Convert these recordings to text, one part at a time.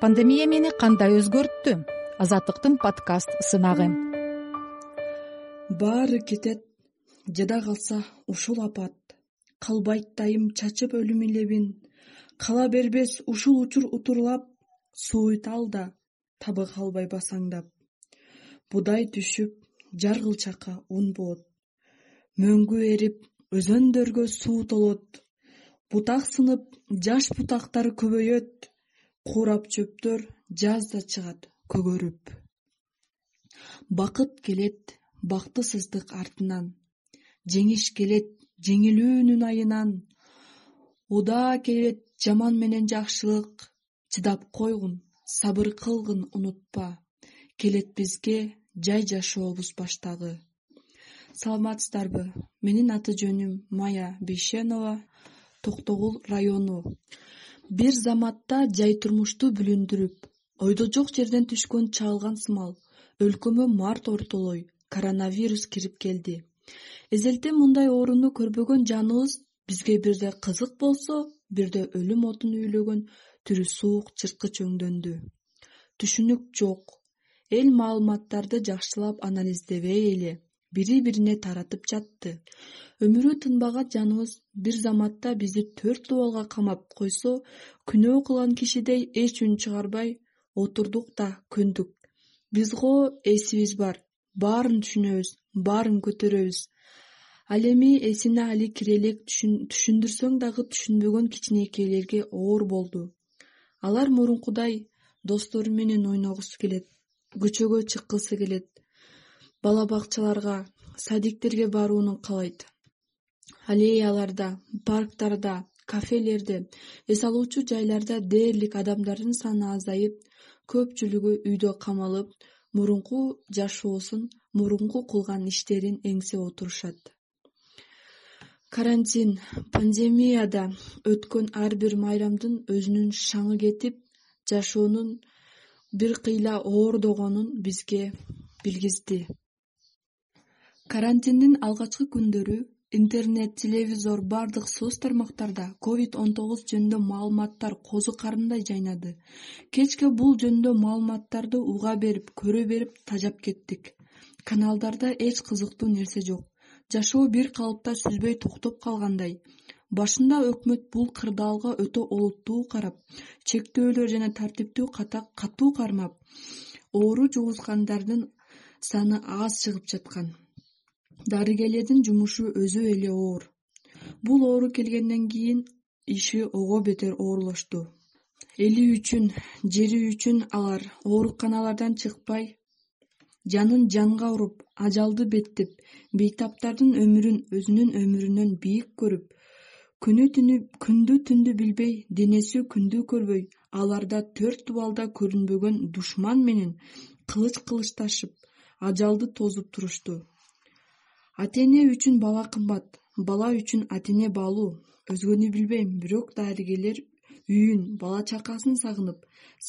пандемия мени кандай өзгөрттү? Азаттыктын подкаст сынагы. Баары кетет жада калса ушул апат. Калбайт дайым чачып өлүм илебин. Кала бербес ушул учур утурлап сууйт ал да табы калбай басаңдап. Буудай түшүп жаргылчакка ун боот мөңгү эрип өзөндөргө суу толот. Бутак сынып жаш бутактар көбөйөт курап чөптөр жазда чыгат көгөрүп. Бакыт келет бактысыздык артынан. Жеңиш келет жеңилүүнүн айынан. Удаа келет жаман менен жакшылык. Чыдап койгун сабыр кылгын унутпа. Келет бизге жай жашообуз баштагы саламатсыздарбы? Менин аты жөнүм мая бейшенова токтогул району бир заматта жай турмушту бүлүндүрүп ойдо жок жерден түшкөн чагылган сымал өлкөмө март ортолой коронавирус кирип келди. Эзелтен мындай ооруну көрбөгөн жаныбыз бизге бирде кызык болсо бирде өлүм отун үйлөгөн тирү суук жырткыч өңдөндү түшүнүк жок. Эл маалыматтарды жакшылап анализдебей эле бири бирине таратып жатты. Өмүрү тынбаган жаныбыз бир заматта бизди төрт дубалга камап койсо күнөө кылган кишидей эч үн чыгарбай отурдук да көндүк. Биз го эсибиз бар баарын түшүнөбүз баарын көтөрөбүз. Ал эми эсине али кире элек түшүндүрсөң дагы түшүнбөгөн кичинекейлерге оор болду. Алар мурункудай достору менен ойногусу келет көчөгө чыккысы келет бала бакчаларга садиктерге барууну каалайт аллеяларда парктарда кафелерде эс алуучу жайларда дээрлик адамдардын саны азайып көпчүлүгү үйдө камалып мурунку жашоосун мурунку кылган иштерин эңсеп отурушат. Карантин пандемияда өткөн ар бир майрамдын өзүнүн шаңы кетип жашоонун бир кыйла оордогонун бизге билгизди карантиндин алгачкы күндөрү интернет телевизор бардык соц тармактарда ковид он тогуз жөнүндө маалыматтар козу карындай жайнады. Кечке бул жөнүндө маалыматтарды уга берип көрө берип тажап кеттик. Каналдарда эч кызыктуу нерсе жок. Жашоо бир калыпта сүзбөй токтоп калгандай. Башында өкмөт бул кырдаалга өтө олуттуу карап чектөөлөр жана тартиптүү катуу кармап оору жугузгандардын саны аз чыгып жаткан дарыгерлердин жумушу өзү эле оор. Бул оору келгенден кийин иши ого бетер оорлошту. Эли үчүн жери үчүн алар ооруканалардан чыкпай жанын жанга уруп ажалды беттеп бейтаптардын өмүрүн өзүнүн өмүрүнөн бийик көрүп күндү түндү билбей денеси күндү көрбөй аларда төрт дубалда көрүнбөгөн душман менен кылыч кылычташып ажалды тосуп турушту ата эне үчүн бала кымбат бала үчүн ата эне баалуу өзгөнү билбейм бирок дарыгерлер үйүн бала чакасын сагынып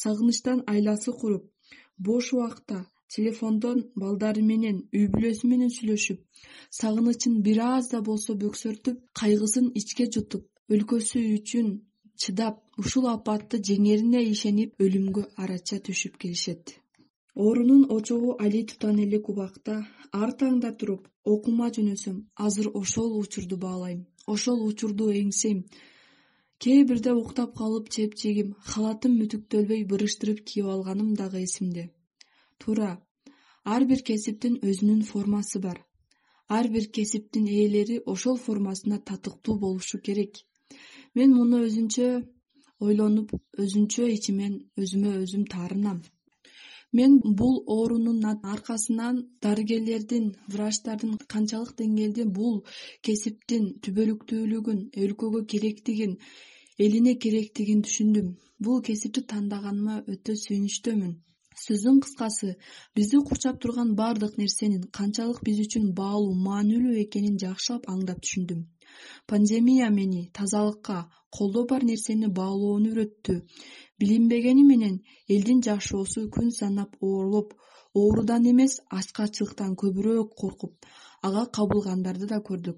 сагынычтан айласы куруп бош убакта телефондон балдары менен үй бүлөсү менен сүйлөшүп сагынычын бир аз да болсо бөксөртүп кайгысын ичке жутуп өлкөсү үчүн чыдап ушул апатты жеңерине ишенип өлүмгө арача түшүп келишет оорунун очогу али элек убакта ар таңда туруп окуума жөнөсөм азыр ошол учурду баалайм ошол учурду эңсейм. Кээ бирде уктап калып чепчигим халатым мүтүктөлбөй бырыштырып кийип алганым дагы эсимде. Туура ар бир кесиптин өзүнүн формасы бар. Ар бир кесиптин ээлери ошол формасына татыктуу болушу керек. Мен муну өзүнчө ойлонуп өзүнчө ичимен өзүмө өзүм таарынам мен бул оорунун аркасынан дарыгерлердин врачтардын канчалык деңгээлде бул кесиптин түбөлүктүүлүгүн өлкөгө керектигин элине керектигин түшүндүм. Бул кесипти тандаганыма өтө сүйүнүчтөмүн сөздүн кыскасы бизди курчап турган баардык нерсенин канчалык биз үчүн баалуу маанилүү экенин жакшылап аңдап түшүндүм пандемия мени тазалыкка колдо бар нерсени баалоону үйрөттү. Билинбегени менен элдин жашоосу күн санап оорлоп оорудан эмес ачкачылыктан көбүрөөк коркуп ага кабылгандарды да көрдүк.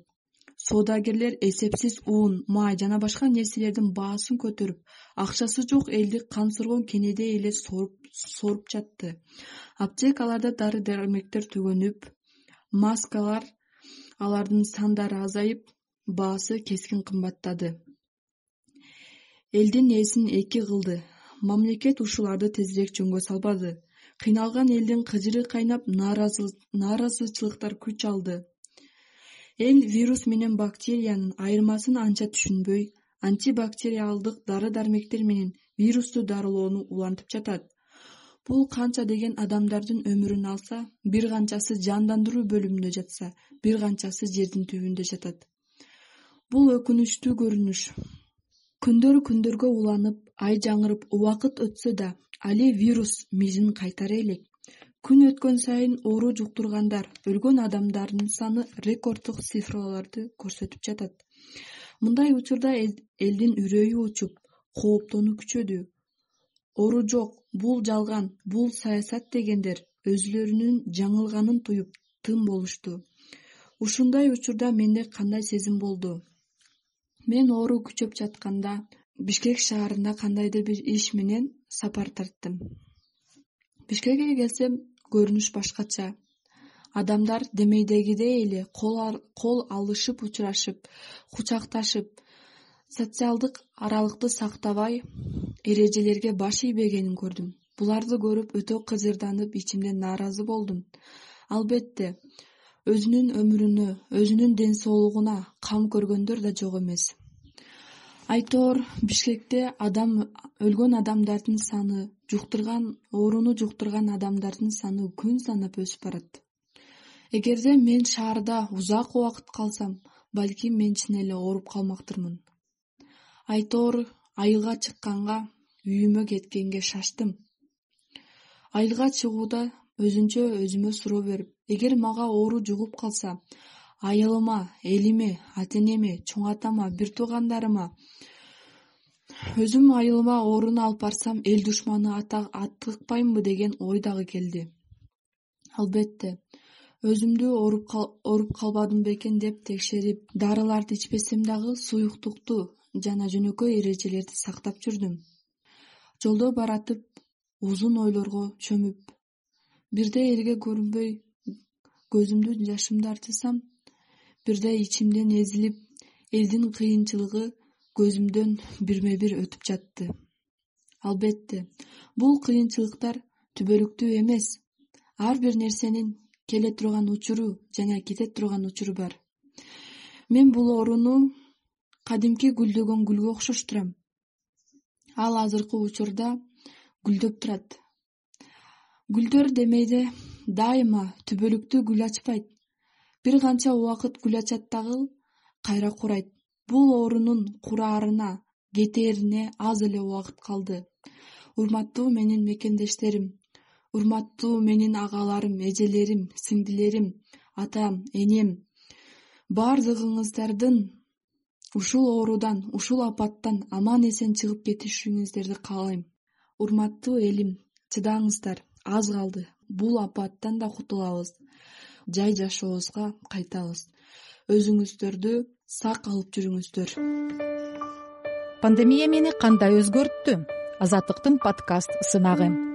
Соодагерлер эсепсиз ун май жана башка нерселердин баасын көтөрүп акчасы жок элди кансыргон кенедей эле сооруп жатты. Аптекаларда дары дармектер түгөнүп маскалар алардын сандары азайып баасы кескин кымбаттады. Элдин ээсин эки кылды. Мамлекет ушуларды тезирээк жөнгө салбады. Кыйналган элдин кыжыры кайнап нааразычылыктар күч алды. Эл вирус менен бактериянын айырмасын анча түшүнбөй антибактериалдык дары дармектер менен вирусту дарылоону улантып жатат. Бул канча деген адамдардын өмүрүн алса бир канчасы жандандыруу бөлүмүндө жатса бир канчасы жердин түбүндө жатат бул өкүнүчтүү көрүнүш. Күндөр күндөргө уланып ай жаңырып убакыт өтсө да али вирус мижин кайтара элек күн өткөн сайын оору жуктургандар өлгөн адамдардын саны рекорддук цифраларды көрсөтүп жатат. Мындай учурда элдин үрөйү учуп кооптонуу күчөдү. Оору жок бул жалган бул саясат дегендер өзүлөрүнүн жаңылганын туюп тым болушту. Ушундай учурда менде кандай сезим болду мен оору күчөп жатканда бишкек шаарына кандайдыр бир иш менен сапар тарттым. Бишкекке келсем көрүнүш башкача. Адамдар демейдегидей эле кол алышып учурашып кучакташып социалдык аралыкты сактабай эрежелерге баш ийбегенин көрдүм. Буларды көрүп өтө кыжырданып ичимден нааразы болдум. Албетте өзүнүн өмүрүнө өзүнүн ден соолугуна кам көргөндөр да жок эмес. Айтоор бишкекте адам өлгөн адамдардын саны жуктурган ооруну жуктурган адамдардын саны күн санап өсүп барат. Эгерде мен шаарда узак убакыт калсам балким мен чын эле ооруп калмактырмын. Айтоор айылга чыкканга үйүмө кеткенге шаштым. Айылга чыгууда өзүнчө өзүмө суроо берип эгер мага оору жугуп калса айылыма элиме ата энеме чоң атама бир туугандарыма өзүм айылыма ооруну алып барсам эл душманы атыкпаймынбы деген ой дагы келди. Албетте өзүмдү ооруп калбадым бекен деп текшерип дарыларды ичпесем дагы суюктукту жана жөнөкөй эрежелерди сактап жүрдүм. Жолдо баратып узун ойлорго чөмүп бирде элге көрүнбөй көзүмдү жашымды арчысам бирде ичимден эзилип элдин кыйынчылыгы көзүмдөн бирме бир өтүп жатты. Албетте бул кыйынчылыктар түбөлүктүү эмес. Ар бир нерсенин келе турган учуру жана кете турган учуру бар. Мен бул ооруну кадимки гүлдөгөн гүлгө окшоштурам. Ал азыркы учурда гүлдөп турат. Гүлдөр демейде дайыма түбөлүктүү гүл ачпайт бир канча убакыт гүл ачат дагы кайра курайт. Бул оорунун кураарына кетээрине аз эле убакыт калды. Урматтуу менин мекендештерим урматтуу менин агаларым эжелерим сиңдилерим атам энем баардыгыңыздардын ушул оорудан ушул апаттан аман эсен чыгып кетишиңиздерди каалайм. Урматтуу элим чыдаңыздар аз калды. Бул апаттан да кутулабыз жай жашообузга кайтабыз. Өзүңүздөрдү сак алып жүрүңүздөр. Пандемия мени кандай өзгөрттү? Азаттыктын подкаст сынагы